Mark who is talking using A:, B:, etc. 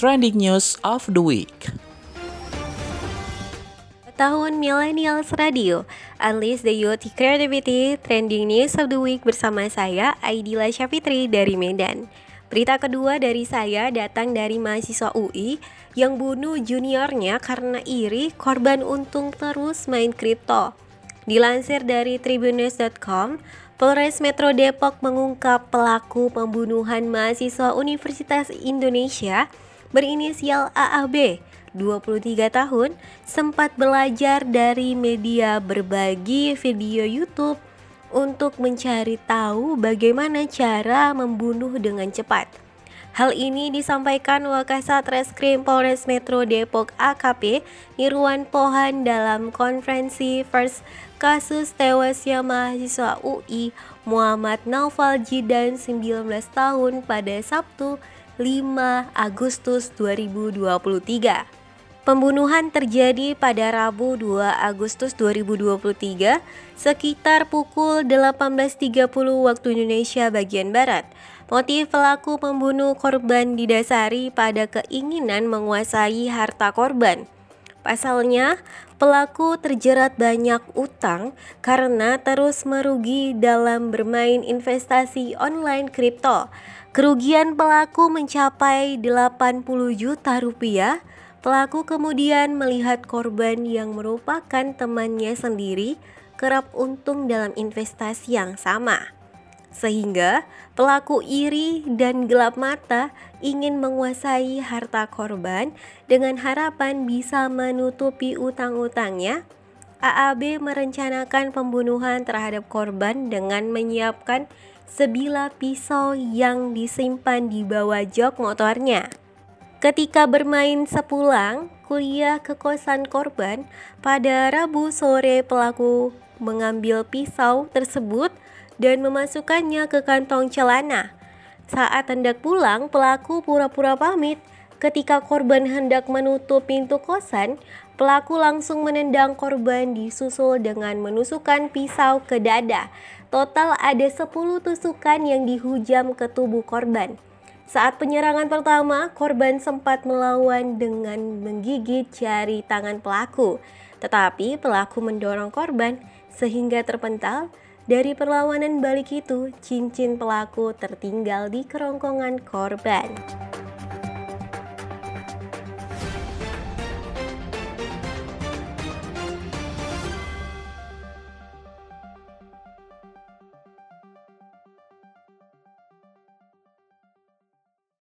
A: trending news of the week.
B: Tahun Millennials Radio, Unleash the Youth Creativity Trending News of the Week bersama saya, Aidila Syafitri dari Medan. Berita kedua dari saya datang dari mahasiswa UI yang bunuh juniornya karena iri korban untung terus main kripto. Dilansir dari tribunes.com, Polres Metro Depok mengungkap pelaku pembunuhan mahasiswa Universitas Indonesia berinisial AAB 23 tahun sempat belajar dari media berbagi video YouTube untuk mencari tahu bagaimana cara membunuh dengan cepat. Hal ini disampaikan Wakasat Reskrim Polres Metro Depok AKP Nirwan Pohan dalam konferensi First kasus tewasnya mahasiswa UI Muhammad Naufal Jidan 19 tahun pada Sabtu 5 Agustus 2023. Pembunuhan terjadi pada Rabu 2 Agustus 2023 sekitar pukul 18.30 waktu Indonesia bagian Barat. Motif pelaku pembunuh korban didasari pada keinginan menguasai harta korban. Pasalnya, pelaku terjerat banyak utang karena terus merugi dalam bermain investasi online kripto. Kerugian pelaku mencapai 80 juta rupiah Pelaku kemudian melihat korban yang merupakan temannya sendiri kerap untung dalam investasi yang sama. Sehingga pelaku iri dan gelap mata ingin menguasai harta korban dengan harapan bisa menutupi utang-utangnya. AAB merencanakan pembunuhan terhadap korban dengan menyiapkan sebilah pisau yang disimpan di bawah jok motornya. Ketika bermain sepulang kuliah ke kosan korban, pada Rabu sore pelaku mengambil pisau tersebut dan memasukkannya ke kantong celana. Saat hendak pulang, pelaku pura-pura pamit. Ketika korban hendak menutup pintu kosan, pelaku langsung menendang korban disusul dengan menusukkan pisau ke dada. Total ada 10 tusukan yang dihujam ke tubuh korban. Saat penyerangan pertama, korban sempat melawan dengan menggigit jari tangan pelaku. Tetapi pelaku mendorong korban sehingga terpental. Dari perlawanan balik itu, cincin pelaku tertinggal di kerongkongan korban.